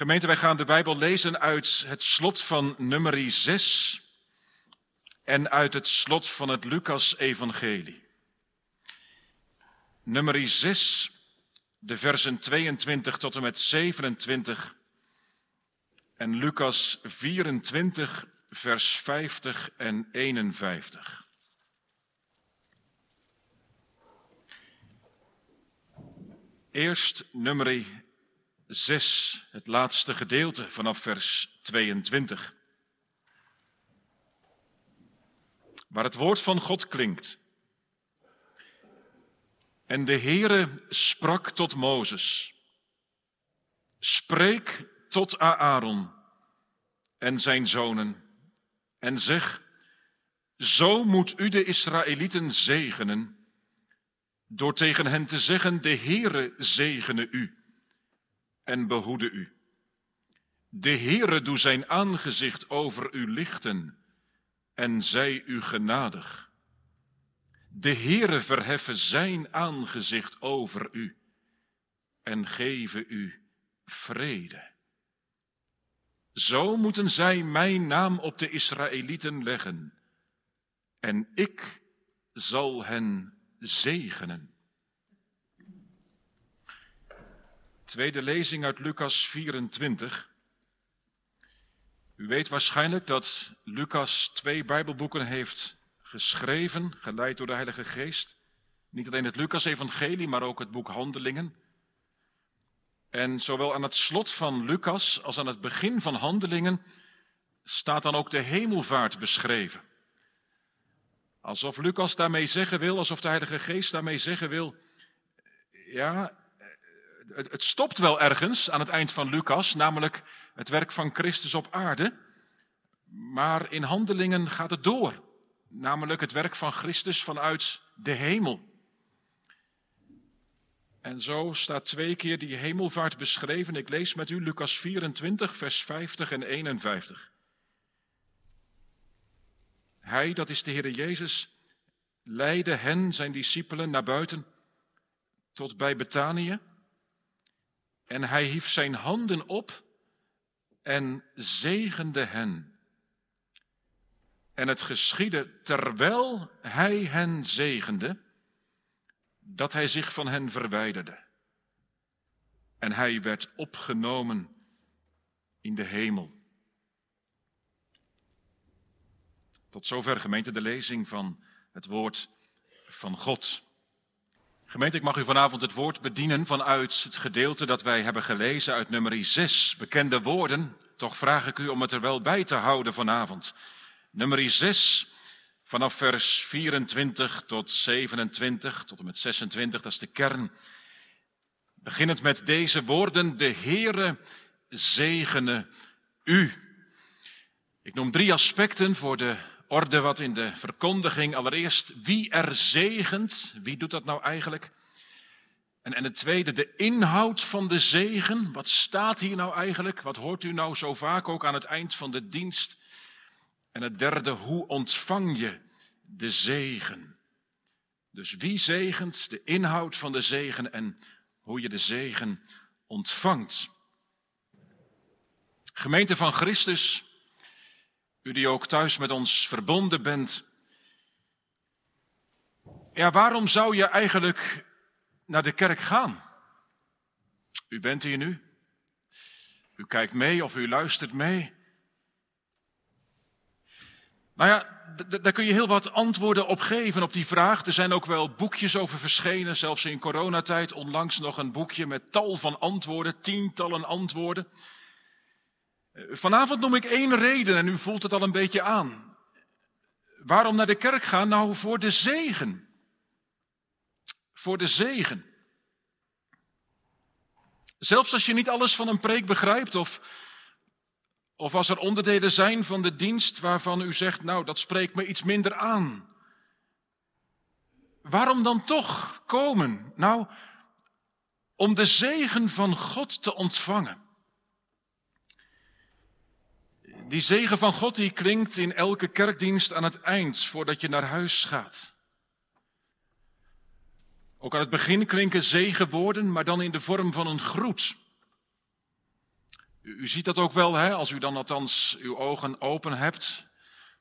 Gemeente, wij gaan de Bijbel lezen uit het slot van nummer 6 en uit het slot van het Lucas-evangelie. Nummer 6, de versen 22 tot en met 27 en Lucas 24, vers 50 en 51. Eerst nummer 6, het laatste gedeelte vanaf vers 22. Waar het woord van God klinkt. En de Heere sprak tot Mozes. Spreek tot Aaron en zijn zonen en zeg, zo moet u de Israëlieten zegenen, door tegen hen te zeggen, de Heere zegene u en behoede u. De Heere doe zijn aangezicht over u lichten en zij u genadig. De Heere verheffen zijn aangezicht over u en geven u vrede. Zo moeten zij mijn naam op de Israëlieten leggen en ik zal hen zegenen. Tweede lezing uit Lucas 24. U weet waarschijnlijk dat Lucas twee Bijbelboeken heeft geschreven, geleid door de Heilige Geest. Niet alleen het Lucas-evangelie, maar ook het boek Handelingen. En zowel aan het slot van Lucas als aan het begin van Handelingen staat dan ook de hemelvaart beschreven. Alsof Lucas daarmee zeggen wil, alsof de Heilige Geest daarmee zeggen wil, ja, het stopt wel ergens aan het eind van Lucas, namelijk het werk van Christus op aarde. Maar in handelingen gaat het door, namelijk het werk van Christus vanuit de hemel. En zo staat twee keer die hemelvaart beschreven. Ik lees met u Lucas 24, vers 50 en 51. Hij, dat is de Heer Jezus, leidde hen, zijn discipelen, naar buiten tot bij Betanië. En hij hief zijn handen op en zegende hen. En het geschiedde terwijl hij hen zegende, dat hij zich van hen verwijderde. En hij werd opgenomen in de hemel. Tot zover gemeente de lezing van het woord van God. Gemeente, ik mag u vanavond het woord bedienen vanuit het gedeelte dat wij hebben gelezen uit nummer 6, bekende woorden. Toch vraag ik u om het er wel bij te houden vanavond. Nummer 6, vanaf vers 24 tot 27, tot en met 26, dat is de kern. Beginnend met deze woorden, de Heere zegene u. Ik noem drie aspecten voor de orde wat in de verkondiging. Allereerst, wie er zegent. Wie doet dat nou eigenlijk? En, en het tweede, de inhoud van de zegen. Wat staat hier nou eigenlijk? Wat hoort u nou zo vaak ook aan het eind van de dienst? En het derde, hoe ontvang je de zegen? Dus wie zegent, de inhoud van de zegen en hoe je de zegen ontvangt. Gemeente van Christus, u die ook thuis met ons verbonden bent. Ja, waarom zou je eigenlijk naar de kerk gaan? U bent hier nu. U kijkt mee of u luistert mee. Nou ja, daar kun je heel wat antwoorden op geven op die vraag. Er zijn ook wel boekjes over verschenen, zelfs in coronatijd. Onlangs nog een boekje met tal van antwoorden, tientallen antwoorden. Vanavond noem ik één reden en u voelt het al een beetje aan. Waarom naar de kerk gaan? Nou, voor de zegen. Voor de zegen. Zelfs als je niet alles van een preek begrijpt of, of als er onderdelen zijn van de dienst waarvan u zegt, nou dat spreekt me iets minder aan. Waarom dan toch komen? Nou, om de zegen van God te ontvangen. Die zegen van God die klinkt in elke kerkdienst aan het eind voordat je naar huis gaat. Ook aan het begin klinken zegenwoorden, maar dan in de vorm van een groet. U, ziet dat ook wel, hè? als u dan althans uw ogen open hebt.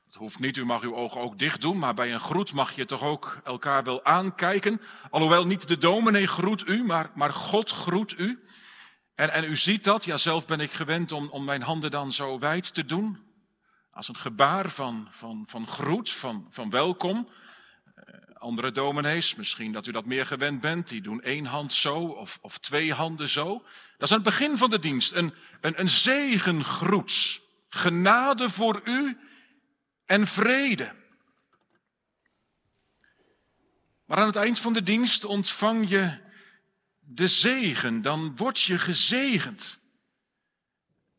Het hoeft niet, u mag uw ogen ook dicht doen, maar bij een groet mag je toch ook elkaar wel aankijken. Alhoewel niet de dominee groet u, maar, maar God groet u. En, en u ziet dat, ja zelf ben ik gewend om, om mijn handen dan zo wijd te doen. Als een gebaar van, van, van groet, van, van welkom. Eh, andere dominees, misschien dat u dat meer gewend bent, die doen één hand zo of, of twee handen zo. Dat is aan het begin van de dienst een, een, een zegengroet. Genade voor u en vrede. Maar aan het eind van de dienst ontvang je de zegen, dan word je gezegend.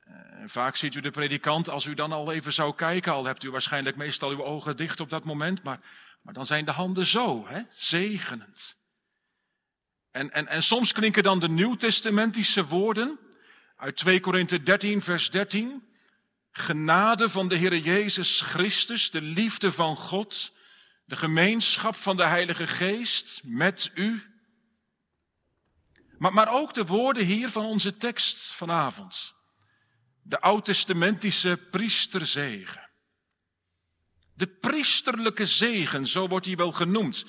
Eh, vaak ziet u de predikant, als u dan al even zou kijken, al hebt u waarschijnlijk meestal uw ogen dicht op dat moment, maar, maar dan zijn de handen zo, hè, zegenend. En, en, en soms klinken dan de nieuwtestamentische woorden uit 2 Korinthe 13, vers 13. Genade van de Heer Jezus Christus, de liefde van God, de gemeenschap van de Heilige Geest met u. Maar, maar ook de woorden hier van onze tekst vanavond. De oud-testamentische priesterzegen. De priesterlijke zegen, zo wordt hij wel genoemd.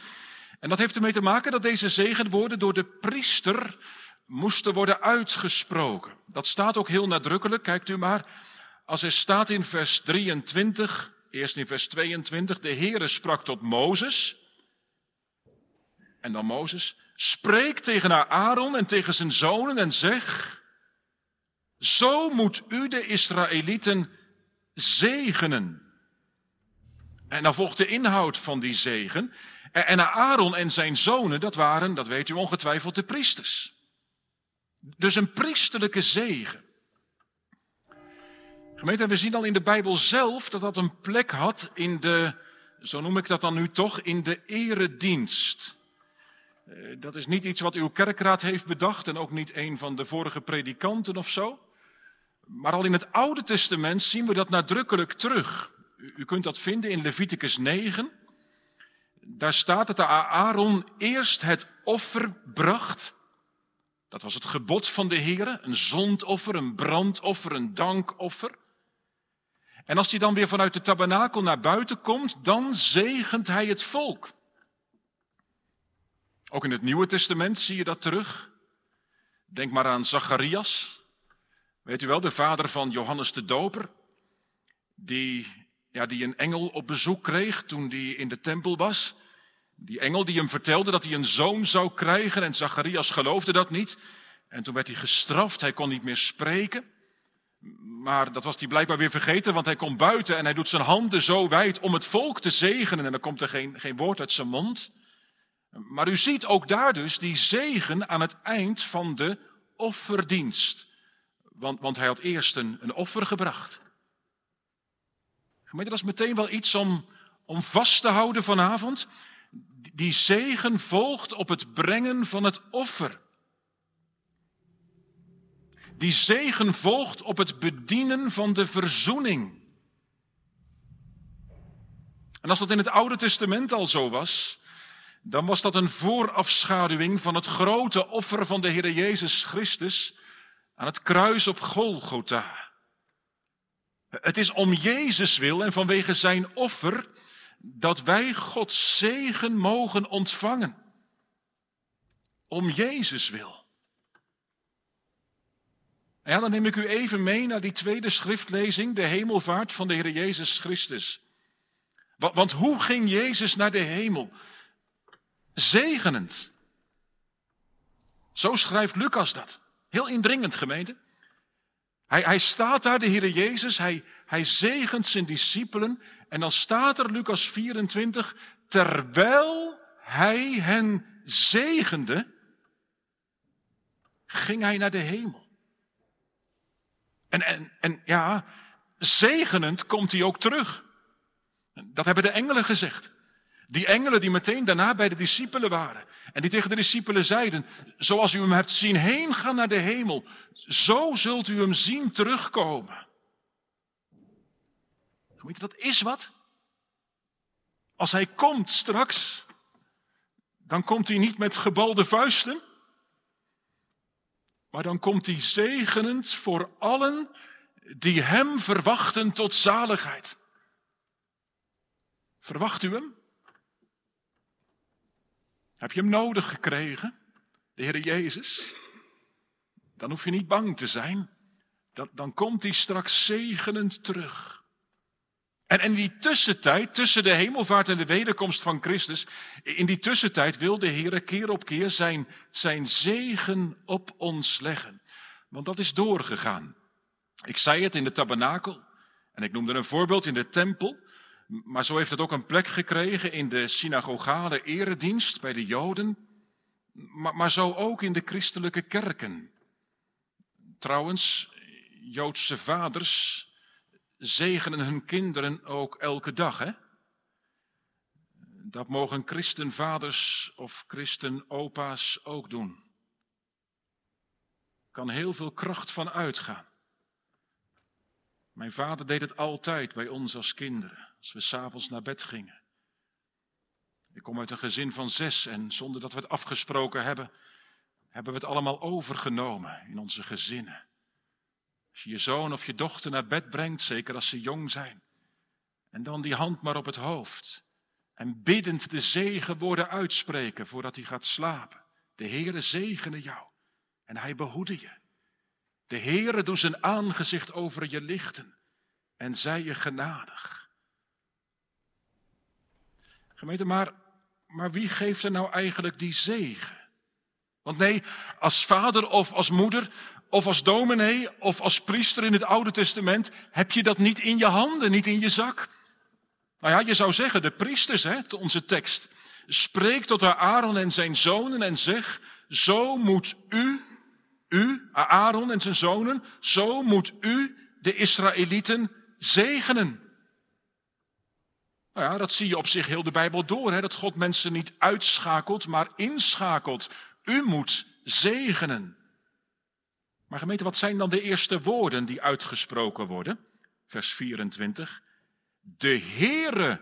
En dat heeft ermee te maken dat deze zegenwoorden door de priester moesten worden uitgesproken. Dat staat ook heel nadrukkelijk, kijkt u maar. Als er staat in vers 23, eerst in vers 22, de Heere sprak tot Mozes. En dan Mozes, spreek tegen Aaron en tegen zijn zonen en zeg, zo moet u de Israëlieten zegenen. En dan volgt de inhoud van die zegen. En Aaron en zijn zonen, dat waren, dat weet u ongetwijfeld, de priesters. Dus een priesterlijke zegen. Gemeente, we zien al in de Bijbel zelf dat dat een plek had in de, zo noem ik dat dan nu toch, in de eredienst. Eh, dat is niet iets wat uw kerkraad heeft bedacht en ook niet een van de vorige predikanten of zo. Maar al in het Oude Testament zien we dat nadrukkelijk terug. U kunt dat vinden in Leviticus 9. Daar staat dat Aaron eerst het offer bracht. Dat was het gebod van de Heer, een zondoffer, een brandoffer, een dankoffer. En als hij dan weer vanuit de tabernakel naar buiten komt, dan zegent hij het volk. Ook in het Nieuwe Testament zie je dat terug. Denk maar aan Zacharias. Weet u wel, de vader van Johannes de Doper. Die, ja, die een engel op bezoek kreeg toen hij in de tempel was. Die engel die hem vertelde dat hij een zoon zou krijgen en Zacharias geloofde dat niet. En toen werd hij gestraft, hij kon niet meer spreken. Maar dat was hij blijkbaar weer vergeten, want hij komt buiten en hij doet zijn handen zo wijd om het volk te zegenen. En dan komt er geen, geen woord uit zijn mond. Maar u ziet ook daar dus die zegen aan het eind van de offerdienst. Want, want hij had eerst een, een offer gebracht. Gemeente, dat is meteen wel iets om, om vast te houden vanavond. Die zegen volgt op het brengen van het offer. Die zegen volgt op het bedienen van de verzoening. En als dat in het Oude Testament al zo was, dan was dat een voorafschaduwing van het grote offer van de Heer Jezus Christus aan het kruis op Golgotha. Het is om Jezus wil en vanwege zijn offer dat wij Gods zegen mogen ontvangen. Om Jezus wil. En dan neem ik u even mee naar die tweede schriftlezing, de hemelvaart van de Heer Jezus Christus. Want hoe ging Jezus naar de hemel? Zegenend. Zo schrijft Lucas dat. Heel indringend, gemeente. Hij, hij staat daar, de Heer Jezus, hij, hij zegent zijn discipelen. En dan staat er, Lucas 24, terwijl hij hen zegende, ging hij naar de hemel. En, en, en ja, zegenend komt hij ook terug. Dat hebben de engelen gezegd. Die engelen die meteen daarna bij de discipelen waren. En die tegen de discipelen zeiden, zoals u hem hebt zien heen gaan naar de hemel, zo zult u hem zien terugkomen. Dat is wat. Als hij komt straks, dan komt hij niet met gebalde vuisten. Maar dan komt hij zegenend voor allen die hem verwachten tot zaligheid. Verwacht u hem? Heb je hem nodig gekregen, de Heer Jezus? Dan hoef je niet bang te zijn. Dan, komt hij straks zegenend terug. En in die tussentijd, tussen de hemelvaart en de wederkomst van Christus, in die tussentijd wil de Heer keer op keer zijn, zijn zegen op ons leggen. Want dat is doorgegaan. Ik zei het in de tabernakel en ik noemde een voorbeeld in de tempel. Maar zo heeft het ook een plek gekregen in de synagogale eredienst bij de Joden. Maar, maar zo ook in de christelijke kerken. Trouwens, Joodse vaders zegenen hun kinderen ook elke dag. Hè? Dat mogen christenvaders of christenopa's ook doen. Kan heel veel kracht van uitgaan. Mijn vader deed het altijd bij ons als kinderen, als we s'avonds naar bed gingen. Ik kom uit een gezin van zes en zonder dat we het afgesproken hebben, hebben we het allemaal overgenomen in onze gezinnen. Als je je zoon of je dochter naar bed brengt, zeker als ze jong zijn, en dan die hand maar op het hoofd en biddend de zegenwoorden uitspreken voordat hij gaat slapen. De Heere zegene jou en hij behoede je. De Heere doet zijn aangezicht over je lichten en zij je genadig. Gemeente, maar, maar wie geeft er nou eigenlijk die zegen? Want nee, als vader of als moeder of als dominee of als priester in het Oude Testament heb je dat niet in je handen, niet in je zak. Nou ja, je zou zeggen, de priesters, hè, onze tekst, spreek tot Aaron en zijn zonen en zeg, zo moet u u, Aaron en zijn zonen, zo moet u de Israëlieten zegenen. Nou ja, dat zie je op zich heel de Bijbel door, hè? dat God mensen niet uitschakelt, maar inschakelt. U moet zegenen. Maar gemeente, wat zijn dan de eerste woorden die uitgesproken worden? Vers 24. De Heere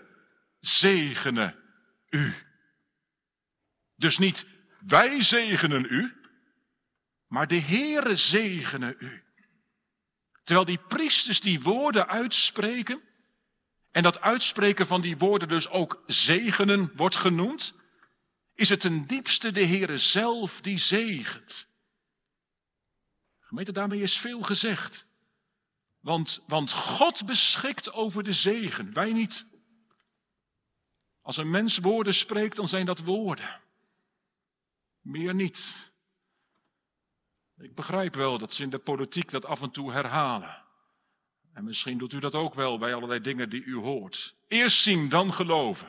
zegene u. Dus niet wij zegenen u, maar de Heere zegene u. Terwijl die priesters die woorden uitspreken, en dat uitspreken van die woorden dus ook zegenen wordt genoemd, is het ten diepste de Heere zelf die zegent. Gemeente, daarmee is veel gezegd. Want, want God beschikt over de zegen, wij niet. Als een mens woorden spreekt, dan zijn dat woorden. Meer niet. Ik begrijp wel dat ze in de politiek dat af en toe herhalen. En misschien doet u dat ook wel bij allerlei dingen die u hoort. Eerst zien, dan geloven.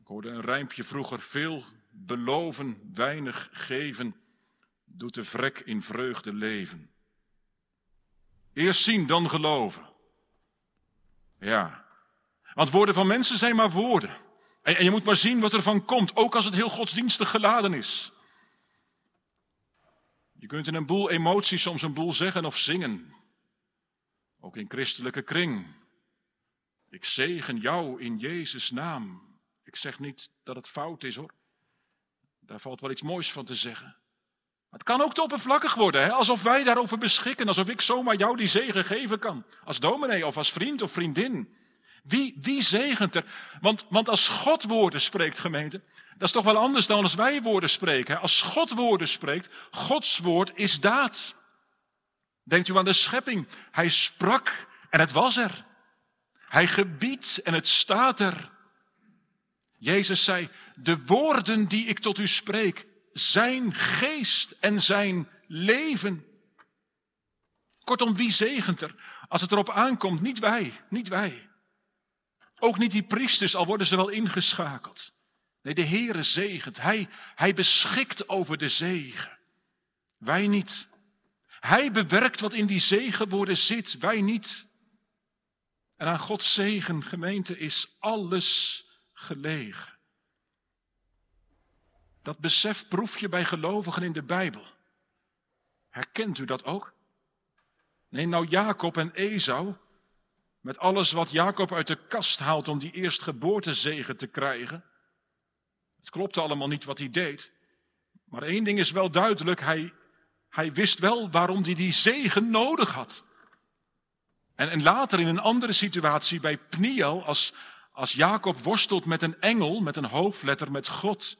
Ik hoorde een rijmpje vroeger: veel beloven, weinig geven, doet de vrek in vreugde leven. Eerst zien, dan geloven. Ja, want woorden van mensen zijn maar woorden. En, je moet maar zien wat er van komt, ook als het heel godsdienstig geladen is. Je kunt in een boel emoties soms een boel zeggen of zingen. Ook in christelijke kring. Ik zegen jou in Jezus' naam. Ik zeg niet dat het fout is hoor. Daar valt wel iets moois van te zeggen. Maar het kan ook te oppervlakkig worden, hè? alsof wij daarover beschikken, alsof ik zomaar jou die zegen geven kan. Als dominee of als vriend of vriendin. Wie, wie zegent er? Want, want als God woorden spreekt, gemeente, dat is toch wel anders dan als wij woorden spreken. Als God woorden spreekt, Gods woord is daad. Denkt u aan de schepping. Hij sprak en het was er. Hij gebiedt en het staat er. Jezus zei, de woorden die ik tot u spreek, zijn geest en zijn leven. Kortom, wie zegent er? Als het erop aankomt, niet wij, niet wij. Ook niet die priesters, al worden ze wel ingeschakeld. Nee, de Heere zegent. Hij, hij beschikt over de zegen. Wij niet. Hij bewerkt wat in die zegenwoorden zit, wij niet. En aan Gods zegen, gemeente, is alles gelegen. Dat besef proef je bij gelovigen in de Bijbel. Herkent u dat ook? Nee, nou Jacob en Esau, met alles wat Jacob uit de kast haalt om die eerstgeboortezegen te krijgen. Het klopte allemaal niet wat hij deed. Maar één ding is wel duidelijk, hij, hij wist wel waarom hij die zegen nodig had. En, en later in een andere situatie bij Pniel, als, als Jacob worstelt met een engel, met een hoofdletter, met God,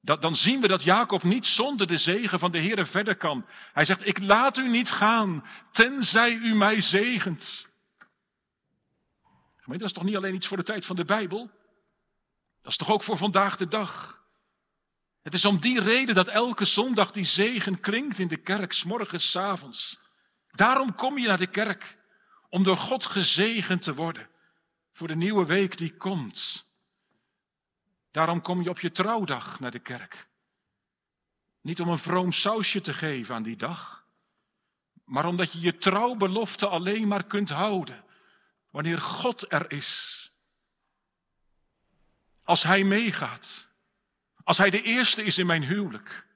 dat, dan zien we dat Jacob niet zonder de zegen van de Heer verder kan. Hij zegt, ik laat u niet gaan, tenzij u mij zegent. Maar dat is toch niet alleen iets voor de tijd van de Bijbel? Dat is toch ook voor vandaag de dag? Het is om die reden dat elke zondag die zegen klinkt in de kerk, s morgens, s avonds. Daarom kom je naar de kerk, om door God gezegend te worden voor de nieuwe week die komt. Daarom kom je op je trouwdag naar de kerk. Niet om een vroom sausje te geven aan die dag, maar omdat je je trouwbelofte alleen maar kunt houden wanneer God er is. Als Hij meegaat, als Hij de eerste is in mijn huwelijk.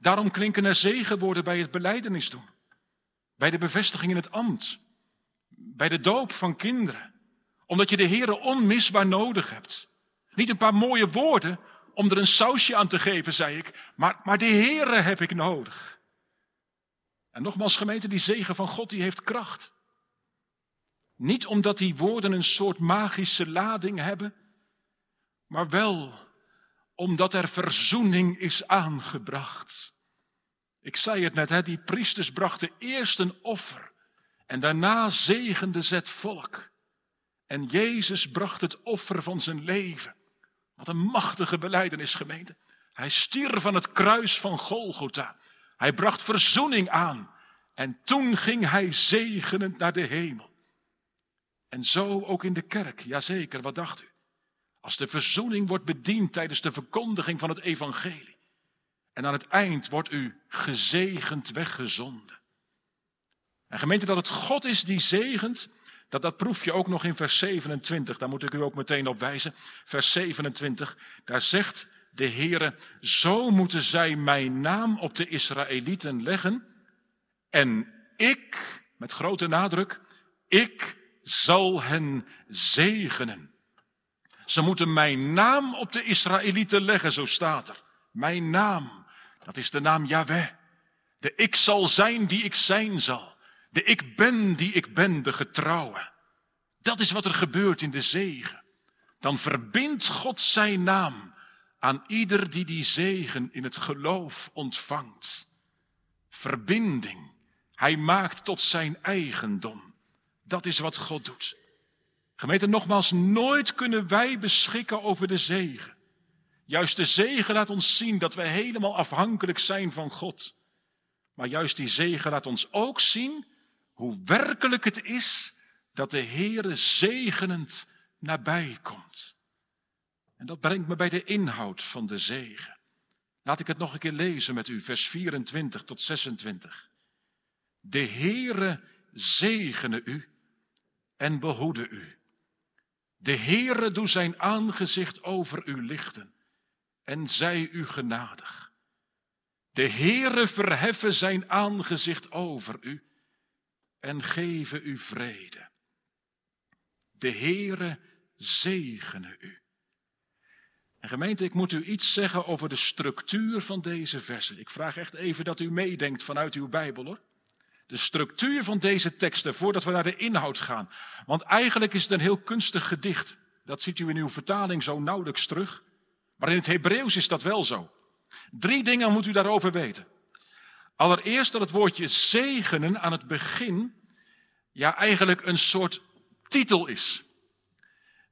Daarom klinken er zegenwoorden bij het beleidenis doen, bij de bevestiging in het ambt, bij de doop van kinderen, omdat je de Heere onmisbaar nodig hebt. Niet een paar mooie woorden om er een sausje aan te geven, zei ik, maar, maar de Heere heb ik nodig. En nogmaals, gemeente, die zegen van God, die heeft kracht. Niet omdat die woorden een soort magische lading hebben, maar wel omdat er verzoening is aangebracht. Ik zei het net, hè, die priesters brachten eerst een offer en daarna zegende ze het volk. En Jezus bracht het offer van zijn leven. Wat een machtige beleidenis, gemeente. Hij stierf van het kruis van Golgotha. Hij bracht verzoening aan. En toen ging hij zegenend naar de hemel. En zo ook in de kerk, jazeker, wat dacht u? Als de verzoening wordt bediend tijdens de verkondiging van het evangelie. En aan het eind wordt u gezegend weggezonden. En gemeente dat het God is die zegent, dat, dat proef je ook nog in vers 27. Daar moet ik u ook meteen op wijzen. Vers 27, daar zegt de Heere, zo moeten zij mijn naam op de Israëlieten leggen. En ik, met grote nadruk, ik zal hen zegenen. Ze moeten mijn naam op de Israëlieten leggen, zo staat er. Mijn naam, dat is de naam Yahweh. De ik zal zijn die ik zijn zal. De ik ben die ik ben, de getrouwe. Dat is wat er gebeurt in de zegen. Dan verbindt God zijn naam aan ieder die die zegen in het geloof ontvangt. Verbinding. Hij maakt tot zijn eigendom. Dat is wat God doet. Gemeente, nogmaals, nooit kunnen wij beschikken over de zegen. Juist de zegen laat ons zien dat wij helemaal afhankelijk zijn van God. Maar juist die zegen laat ons ook zien hoe werkelijk het is dat de Heere zegenend nabij komt. En dat brengt me bij de inhoud van de zegen. Laat ik het nog een keer lezen met u, vers 24 tot 26. De Heere zegene u en behoede u. De Heere doe zijn aangezicht over u lichten en zij u genadig. De Heere verheffen zijn aangezicht over u en geven u vrede. De Heere zegene u. En gemeente, ik moet u iets zeggen over de structuur van deze versen. Ik vraag echt even dat u meedenkt vanuit uw Bijbel hoor. De structuur van deze teksten voordat we naar de inhoud gaan. Want eigenlijk is het een heel kunstig gedicht. Dat ziet u in uw vertaling zo nauwelijks terug. Maar in het Hebreeuws is dat wel zo. Drie dingen moet u daarover weten. Allereerst dat het woordje zegenen aan het begin ja eigenlijk een soort titel is.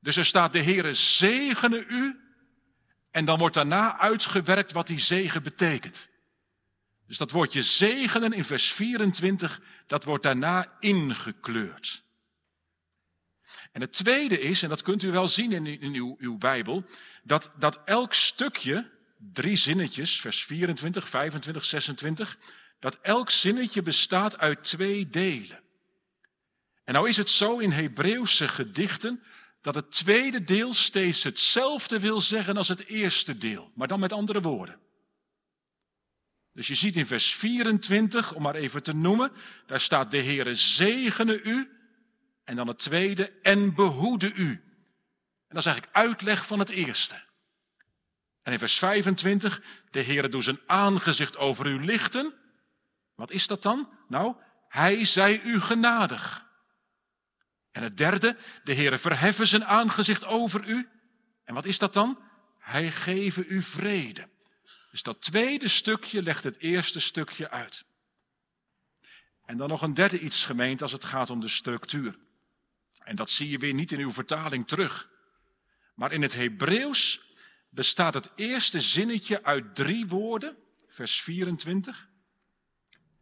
Dus er staat de Heere zegene u en dan wordt daarna uitgewerkt wat die zegen betekent. Dus dat woordje zegenen in vers 24, dat wordt daarna ingekleurd. En het tweede is, en dat kunt u wel zien in, in uw, uw Bijbel, dat, dat elk stukje, drie zinnetjes, vers 24, 25, 26, dat elk zinnetje bestaat uit twee delen. En nou is het zo in Hebreeuwse gedichten dat het tweede deel steeds hetzelfde wil zeggen als het eerste deel, maar dan met andere woorden. Dus je ziet in vers 24, om maar even te noemen, daar staat de Heere zegene u. En dan het tweede, en behoede u. En dat is eigenlijk uitleg van het eerste. En in vers 25, de Heere doet zijn aangezicht over u lichten. Wat is dat dan? Nou, hij zij u genadig. En het derde, de Heere verheffen zijn aangezicht over u. En wat is dat dan? Hij geven u vrede. Dus dat tweede stukje legt het eerste stukje uit. En dan nog een derde iets gemeend als het gaat om de structuur. En dat zie je weer niet in uw vertaling terug. Maar in het Hebreeuws bestaat het eerste zinnetje uit drie woorden, vers 24.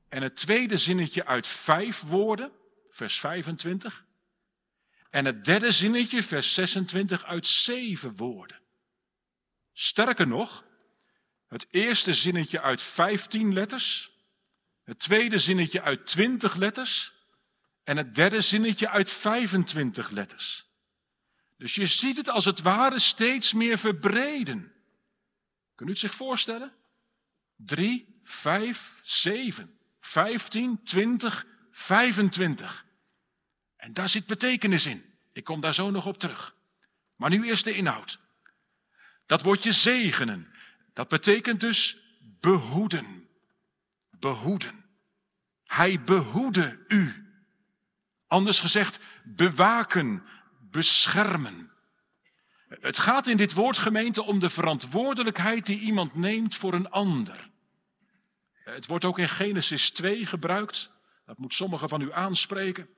En het tweede zinnetje uit vijf woorden, vers 25. En het derde zinnetje, vers 26, uit zeven woorden. Sterker nog, het eerste zinnetje uit 15 letters, het tweede zinnetje uit 20 letters en het derde zinnetje uit 25 letters. Dus je ziet het als het ware steeds meer verbreden. Kunt u het zich voorstellen? 3, 5, 7, 15, 20, 25. En daar zit betekenis in. Ik kom daar zo nog op terug. Maar nu eerst de inhoud. Dat woordje zegenen, dat betekent dus behoeden. Behoeden. Hij behoede u. Anders gezegd, bewaken, beschermen. Het gaat in dit woord gemeente om de verantwoordelijkheid die iemand neemt voor een ander. Het wordt ook in Genesis 2 gebruikt. Dat moet sommigen van u aanspreken.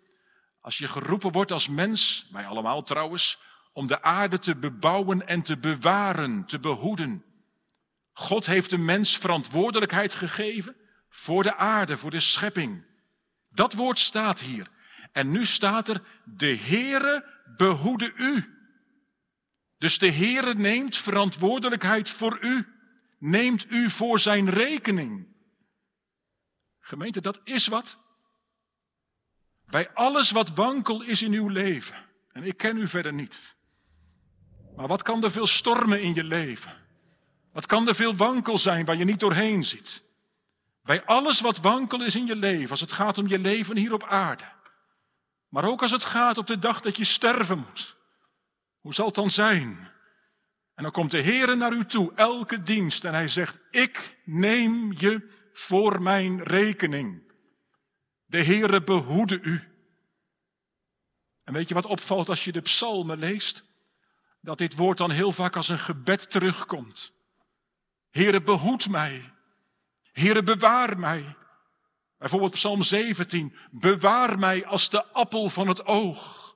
Als je geroepen wordt als mens, wij allemaal trouwens, om de aarde te bebouwen en te bewaren, te behoeden. God heeft de mens verantwoordelijkheid gegeven voor de aarde, voor de schepping. Dat woord staat hier. En nu staat er, de Heere behoede u. Dus de Heere neemt verantwoordelijkheid voor u. Neemt u voor zijn rekening. Gemeente, dat is wat. Bij alles wat wankel is in uw leven. En ik ken u verder niet. Maar wat kan er veel stormen in je leven? Wat kan er veel wankel zijn waar je niet doorheen ziet? Bij alles wat wankel is in je leven, als het gaat om je leven hier op aarde. Maar ook als het gaat op de dag dat je sterven moet. Hoe zal het dan zijn? En dan komt de Heer naar u toe, elke dienst, en hij zegt, ik neem je voor mijn rekening. De Heere behoede u. En weet je wat opvalt als je de psalmen leest? Dat dit woord dan heel vaak als een gebed terugkomt. Heere, behoed mij. Heere, bewaar mij. Bijvoorbeeld Psalm 17. Bewaar mij als de appel van het oog.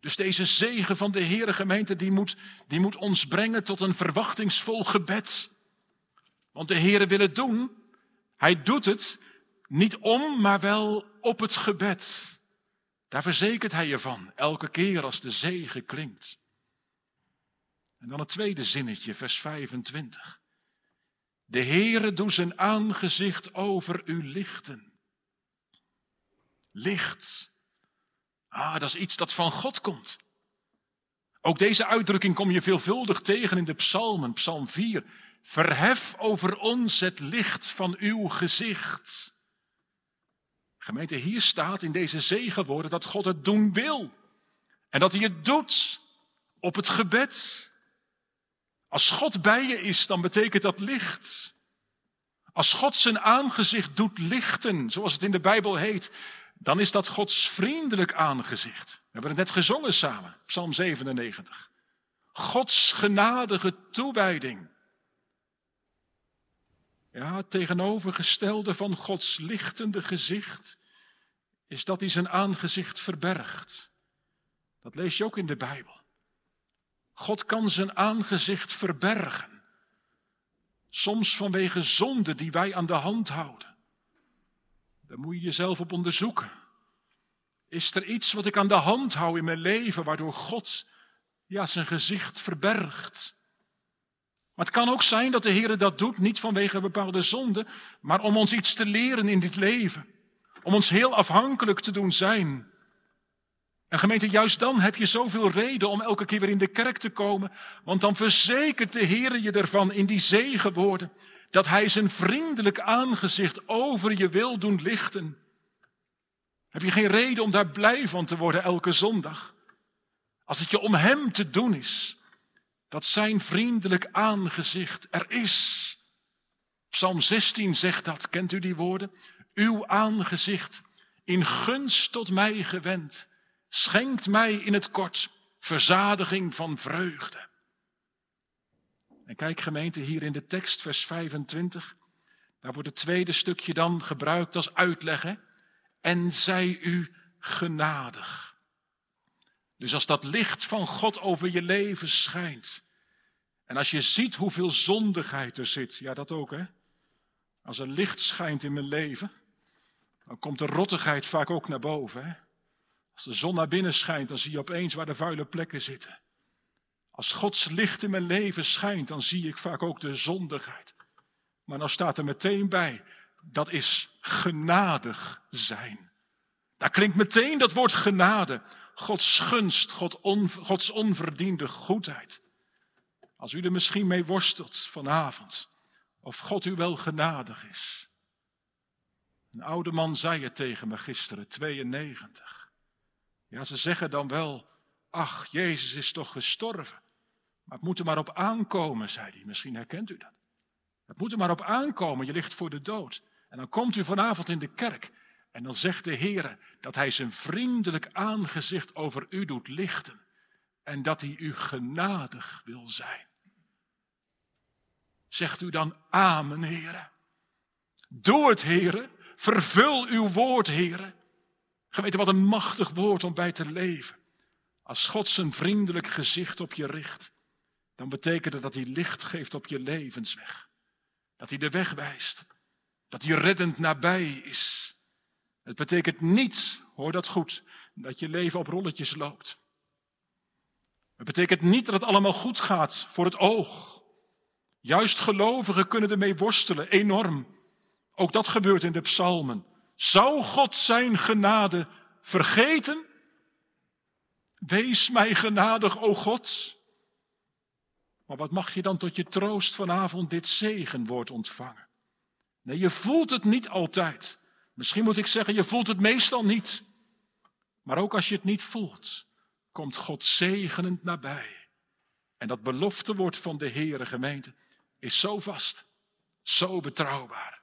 Dus deze zegen van de Heere gemeente, die moet, die moet ons brengen tot een verwachtingsvol gebed. Want de Heere wil het doen. Hij doet het niet om, maar wel op het gebed. Daar verzekert hij je van, elke keer als de zegen klinkt. En dan het tweede zinnetje, vers 25. De Heere doet zijn aangezicht over u lichten. Licht. Ah, dat is iets dat van God komt. Ook deze uitdrukking kom je veelvuldig tegen in de psalmen. Psalm 4. Verhef over ons het licht van uw gezicht. Gemeente, hier staat in deze zegenwoorden dat God het doen wil. En dat hij het doet op het gebed. Als God bij je is, dan betekent dat licht. Als God zijn aangezicht doet lichten, zoals het in de Bijbel heet, dan is dat Gods vriendelijk aangezicht. We hebben het net gezongen samen, Psalm 97. Gods genadige toewijding. Ja, het tegenovergestelde van Gods lichtende gezicht is dat hij zijn aangezicht verbergt. Dat lees je ook in de Bijbel. God kan zijn aangezicht verbergen. Soms vanwege zonde die wij aan de hand houden. Daar moet je jezelf op onderzoeken. Is er iets wat ik aan de hand hou in mijn leven waardoor God ja, zijn gezicht verbergt? Maar het kan ook zijn dat de Heer dat doet, niet vanwege bepaalde zonde, maar om ons iets te leren in dit leven. Om ons heel afhankelijk te doen zijn. En gemeente, juist dan heb je zoveel reden om elke keer weer in de kerk te komen. Want dan verzekert de Heer je ervan in die zegenwoorden. Dat Hij zijn vriendelijk aangezicht over je wil doen lichten. Heb je geen reden om daar blij van te worden elke zondag? Als het je om Hem te doen is. dat zijn vriendelijk aangezicht er is. Psalm 16 zegt dat, kent u die woorden? Uw aangezicht in gunst tot mij gewend, schenkt mij in het kort verzadiging van vreugde. En kijk gemeente hier in de tekst, vers 25. Daar wordt het tweede stukje dan gebruikt als uitleggen. En zij u genadig. Dus als dat licht van God over je leven schijnt. En als je ziet hoeveel zondigheid er zit. Ja, dat ook hè. Als er licht schijnt in mijn leven. Dan komt de rottigheid vaak ook naar boven hè. Als de zon naar binnen schijnt, dan zie je opeens waar de vuile plekken zitten. Als Gods licht in mijn leven schijnt, dan zie ik vaak ook de zondigheid. Maar dan staat er meteen bij, dat is genadig zijn. Daar klinkt meteen dat woord genade. Gods gunst, God on, Gods onverdiende goedheid. Als u er misschien mee worstelt vanavond, of God u wel genadig is. Een oude man zei het tegen me gisteren, 92. Ja, ze zeggen dan wel, ach, Jezus is toch gestorven. Maar het moet er maar op aankomen, zei hij. Misschien herkent u dat. Het moet er maar op aankomen, je ligt voor de dood. En dan komt u vanavond in de kerk en dan zegt de Heer dat Hij zijn vriendelijk aangezicht over u doet lichten en dat Hij u genadig wil zijn. Zegt u dan Amen, Heer. Doe het, Heer. Vervul uw woord, Heer. Geweten wat een machtig woord om bij te leven. Als God zijn vriendelijk gezicht op je richt, dan betekent het dat hij licht geeft op je levensweg. Dat hij de weg wijst. Dat hij reddend nabij is. Het betekent niet, hoor dat goed, dat je leven op rolletjes loopt. Het betekent niet dat het allemaal goed gaat voor het oog. Juist gelovigen kunnen ermee worstelen, enorm. Ook dat gebeurt in de psalmen. Zou God zijn genade vergeten? Wees mij genadig, o God. Maar wat mag je dan tot je troost vanavond dit zegenwoord ontvangen? Nee, je voelt het niet altijd. Misschien moet ik zeggen, je voelt het meestal niet. Maar ook als je het niet voelt, komt God zegenend nabij. En dat beloftewoord van de Heere gemeente is zo vast, zo betrouwbaar.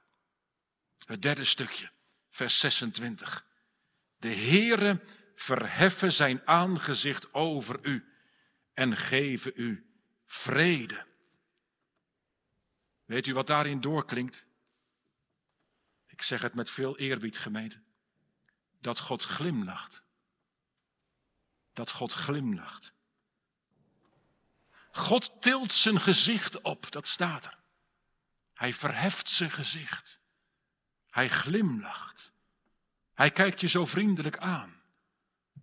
Het derde stukje, vers 26. De Heere verheffen zijn aangezicht over u en geven u vrede. Weet u wat daarin doorklinkt? Ik zeg het met veel eerbied, gemeente. Dat God glimlacht. Dat God glimlacht. God tilt zijn gezicht op, dat staat er. Hij verheft zijn gezicht. Hij glimlacht. Hij kijkt je zo vriendelijk aan.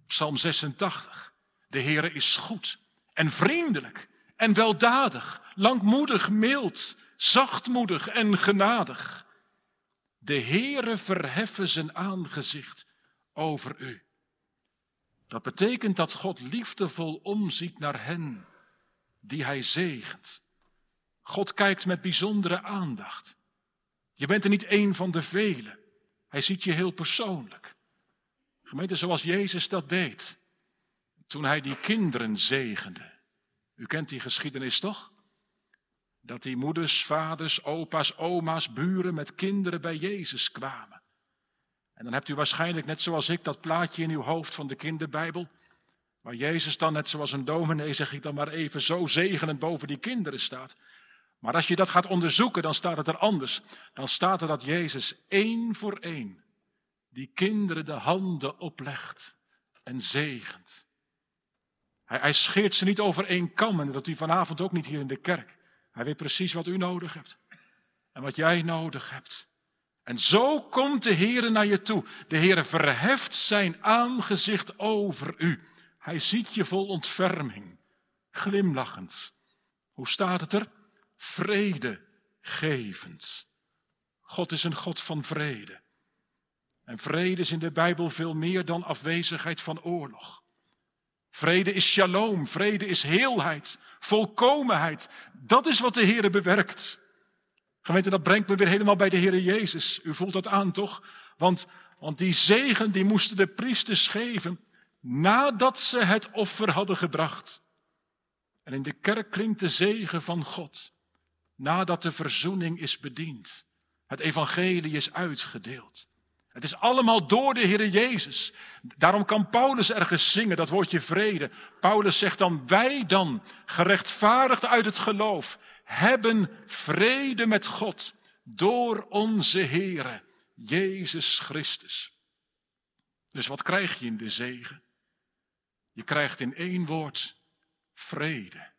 Psalm 86. De Heere is goed en vriendelijk en weldadig, langmoedig, mild, zachtmoedig en genadig. De Heere verheffen zijn aangezicht over u. Dat betekent dat God liefdevol omziet naar hen die hij zegent. God kijkt met bijzondere aandacht. Je bent er niet één van de velen. Hij ziet je heel persoonlijk. Gemeente, zoals Jezus dat deed. Toen hij die kinderen zegende. U kent die geschiedenis toch? Dat die moeders, vaders, opa's, oma's, buren met kinderen bij Jezus kwamen. En dan hebt u waarschijnlijk, net zoals ik, dat plaatje in uw hoofd van de kinderbijbel. Waar Jezus dan, net zoals een dominee, zeg ik dan maar even, zo zegenend boven die kinderen staat. Maar als je dat gaat onderzoeken, dan staat het er anders. Dan staat er dat Jezus één voor één die kinderen de handen oplegt en zegent. Hij, hij scheert ze niet over één kam en dat u vanavond ook niet hier in de kerk. Hij weet precies wat u nodig hebt en wat jij nodig hebt. En zo komt de Heer naar je toe. De Heer verheft zijn aangezicht over u. Hij ziet je vol ontferming, glimlachend. Hoe staat het er? Vredegevend. God is een God van vrede. En vrede is in de Bijbel veel meer dan afwezigheid van oorlog. Vrede is shalom, vrede is heelheid, volkomenheid. Dat is wat de Heer bewerkt. Gemeente, dat brengt me weer helemaal bij de Heer Jezus. U voelt dat aan, toch? Want, want die zegen die moesten de priesters geven nadat ze het offer hadden gebracht. En in de kerk klinkt de zegen van God. Nadat de verzoening is bediend. Het evangelie is uitgedeeld. Het is allemaal door de Heer Jezus. Daarom kan Paulus ergens zingen, dat woordje vrede. Paulus zegt dan, wij dan, gerechtvaardigd uit het geloof, hebben vrede met God door onze Heere, Jezus Christus. Dus wat krijg je in de zegen? Je krijgt in één woord vrede.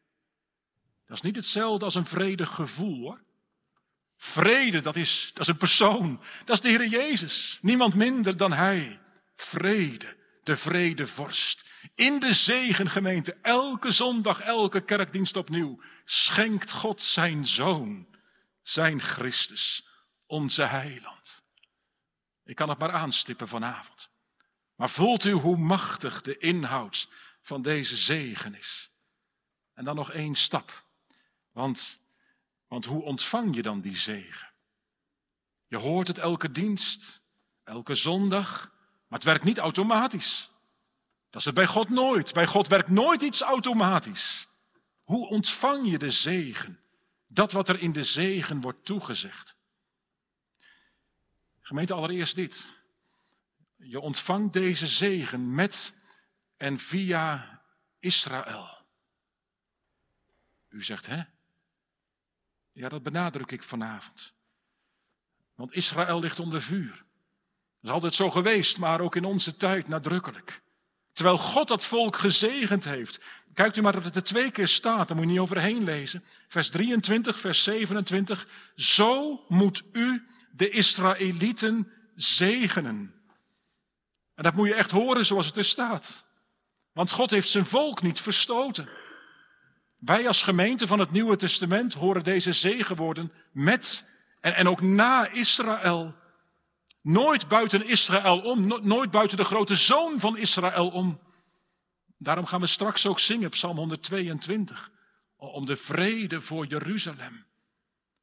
Dat is niet hetzelfde als een vredig gevoel hoor. Vrede, dat is, dat is een persoon. Dat is de Heer Jezus. Niemand minder dan Hij. Vrede, de vredevorst. In de zegengemeente, elke zondag, elke kerkdienst opnieuw, schenkt God zijn Zoon, zijn Christus, onze heiland. Ik kan het maar aanstippen vanavond. Maar voelt u hoe machtig de inhoud van deze zegen is? En dan nog één stap. Want want hoe ontvang je dan die zegen? Je hoort het elke dienst, elke zondag, maar het werkt niet automatisch. Dat is het bij God nooit. Bij God werkt nooit iets automatisch. Hoe ontvang je de zegen? Dat wat er in de zegen wordt toegezegd. Gemeente, allereerst dit. Je ontvangt deze zegen met en via Israël. U zegt, hè? Ja, dat benadruk ik vanavond. Want Israël ligt onder vuur. Dat is altijd zo geweest, maar ook in onze tijd nadrukkelijk. Terwijl God dat volk gezegend heeft. Kijkt u maar dat het er twee keer staat, daar moet je niet overheen lezen. Vers 23, vers 27. Zo moet u de Israëlieten zegenen. En dat moet je echt horen zoals het er staat. Want God heeft zijn volk niet verstoten. Wij als gemeente van het Nieuwe Testament horen deze zegenwoorden met en, ook na Israël. Nooit buiten Israël om, nooit buiten de grote zoon van Israël om. Daarom gaan we straks ook zingen, Psalm 122, om de vrede voor Jeruzalem.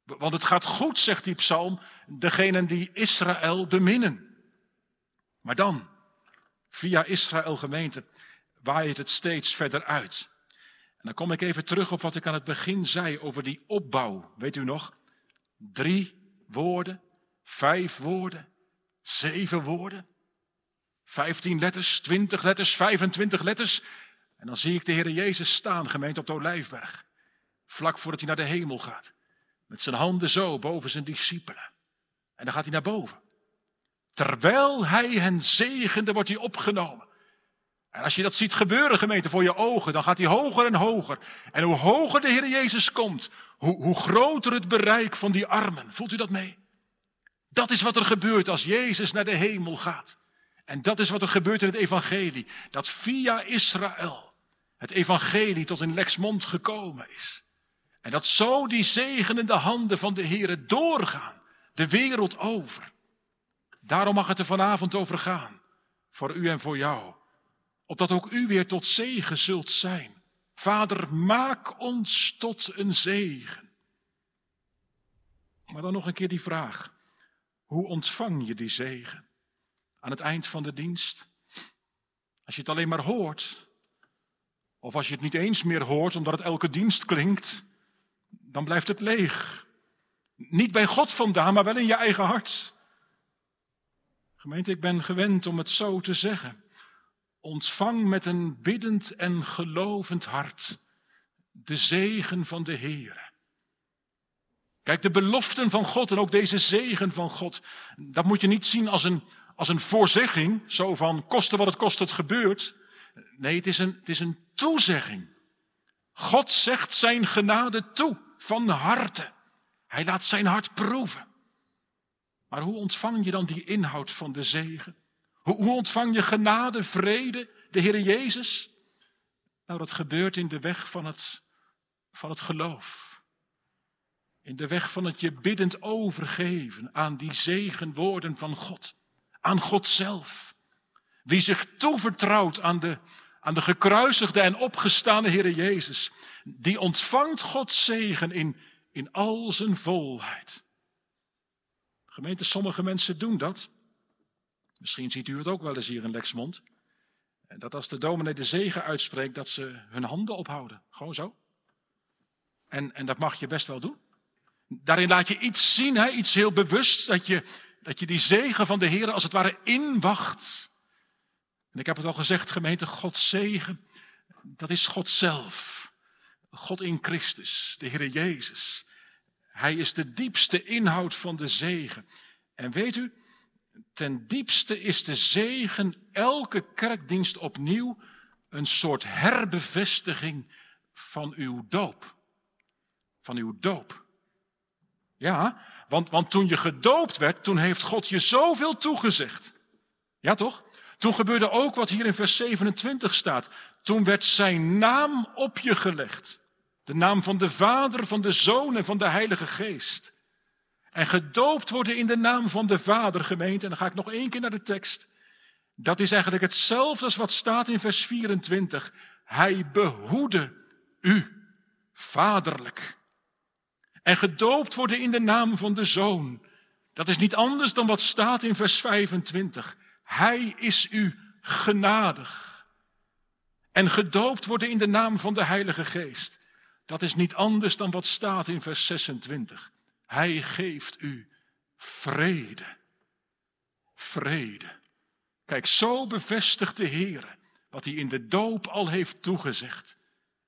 Want het gaat goed, zegt die psalm, degenen die Israël beminnen. Maar dan, via Israël gemeente, waait het steeds verder uit. En dan kom ik even terug op wat ik aan het begin zei over die opbouw. Weet u nog? Drie woorden, vijf woorden, zeven woorden, vijftien letters, twintig letters, vijfentwintig letters. En dan zie ik de Heer Jezus staan, gemeente op de Olijfberg. Vlak voordat hij naar de hemel gaat. Met zijn handen zo boven zijn discipelen. En dan gaat hij naar boven. Terwijl hij hen zegende, wordt hij opgenomen. En als je dat ziet gebeuren, gemeente, voor je ogen, dan gaat hij hoger en hoger. En hoe hoger de Heer Jezus komt, hoe, hoe groter het bereik van die armen. Voelt u dat mee? Dat is wat er gebeurt als Jezus naar de hemel gaat. En dat is wat er gebeurt in het evangelie. Dat via Israël het evangelie tot in Lexmond gekomen is. En dat zo die zegenende handen van de Heer doorgaan, de wereld over. Daarom mag het er vanavond over gaan, voor u en voor jou opdat ook u weer tot zegen zult zijn. Vader, maak ons tot een zegen. Maar dan nog een keer die vraag. Hoe ontvang je die zegen? Aan het eind van de dienst? Als je het alleen maar hoort, of als je het niet eens meer hoort omdat het elke dienst klinkt, dan blijft het leeg. Niet bij God vandaan, maar wel in je eigen hart. Gemeente, ik ben gewend om het zo te zeggen. Ontvang met een biddend en gelovend hart de zegen van de Heer. Kijk, de beloften van God en ook deze zegen van God, dat moet je niet zien als een, als een voorzegging, zo van koste wat het kost, het gebeurt. Nee, het is, een, het is een toezegging. God zegt zijn genade toe, van harte. Hij laat zijn hart proeven. Maar hoe ontvang je dan die inhoud van de zegen? Hoe ontvang je genade, vrede, de Heer Jezus? Nou, dat gebeurt in de weg van het, van het geloof. In de weg van het je biddend overgeven aan die zegenwoorden van God. Aan God zelf. Wie zich toevertrouwt aan de, aan de gekruisigde en opgestane Heer Jezus. Die ontvangt Gods zegen in, in al zijn volheid. Gemeente, sommige mensen doen dat. Misschien ziet u het ook wel eens hier in Lexmond. Dat als de dominee de zegen uitspreekt, dat ze hun handen ophouden. Gewoon zo. En, en dat mag je best wel doen. Daarin laat je iets zien, hè? iets heel bewust, dat je, dat je die zegen van de Heer als het ware inwacht. En ik heb het al gezegd, gemeente, Gods zegen, dat is God zelf. God in Christus, de Heer Jezus. Hij is de diepste inhoud van de zegen. En weet u, ten diepste is de zegen elke kerkdienst opnieuw een soort herbevestiging van uw doop. Van uw doop. Ja, want, want toen je gedoopt werd, toen heeft God je zoveel toegezegd. Ja toch? Toen gebeurde ook wat hier in vers 27 staat. Toen werd zijn naam op je gelegd. De naam van de Vader, van de Zoon en van de Heilige Geest. En gedoopt worden in de naam van de Vader, gemeente. En dan ga ik nog één keer naar de tekst. Dat is eigenlijk hetzelfde als wat staat in vers 24. Hij behoede u, vaderlijk. En gedoopt worden in de naam van de Zoon. Dat is niet anders dan wat staat in vers 25. Hij is u genadig. En gedoopt worden in de naam van de Heilige Geest. Dat is niet anders dan wat staat in vers 26. Hij geeft u vrede. Vrede. Kijk, zo bevestigt de Heer wat hij in de doop al heeft toegezegd.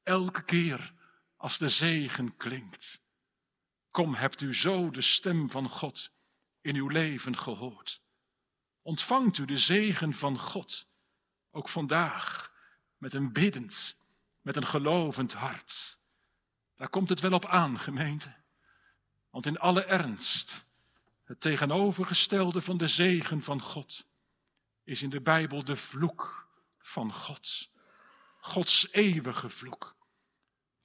Elke keer als de zegen klinkt. Kom, hebt u zo de stem van God in uw leven gehoord. Ontvangt u de zegen van God, ook vandaag, met een biddend, met een gelovend hart. Daar komt het wel op aan, gemeente. Want in alle ernst, het tegenovergestelde van de zegen van God is in de Bijbel de vloek van God. Gods eeuwige vloek.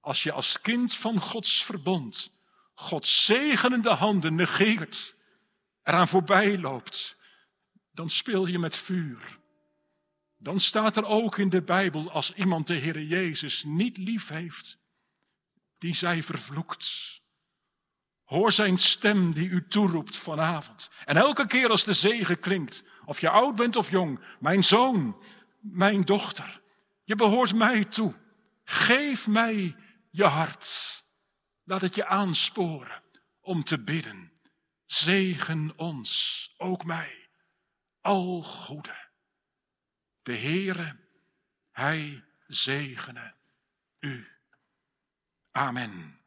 Als je als kind van Gods verbond Gods zegenende handen negeert, eraan voorbij loopt, dan speel je met vuur. Dan staat er ook in de Bijbel, als iemand de Heer Jezus niet lief heeft, die zij vervloekt. Hoor zijn stem die u toeroept vanavond. En elke keer als de zegen klinkt, of je oud bent of jong, mijn zoon, mijn dochter, je behoort mij toe. Geef mij je hart. Laat het je aansporen om te bidden. Zegen ons, ook mij, al goede. De Heere, Hij zegene u. Amen.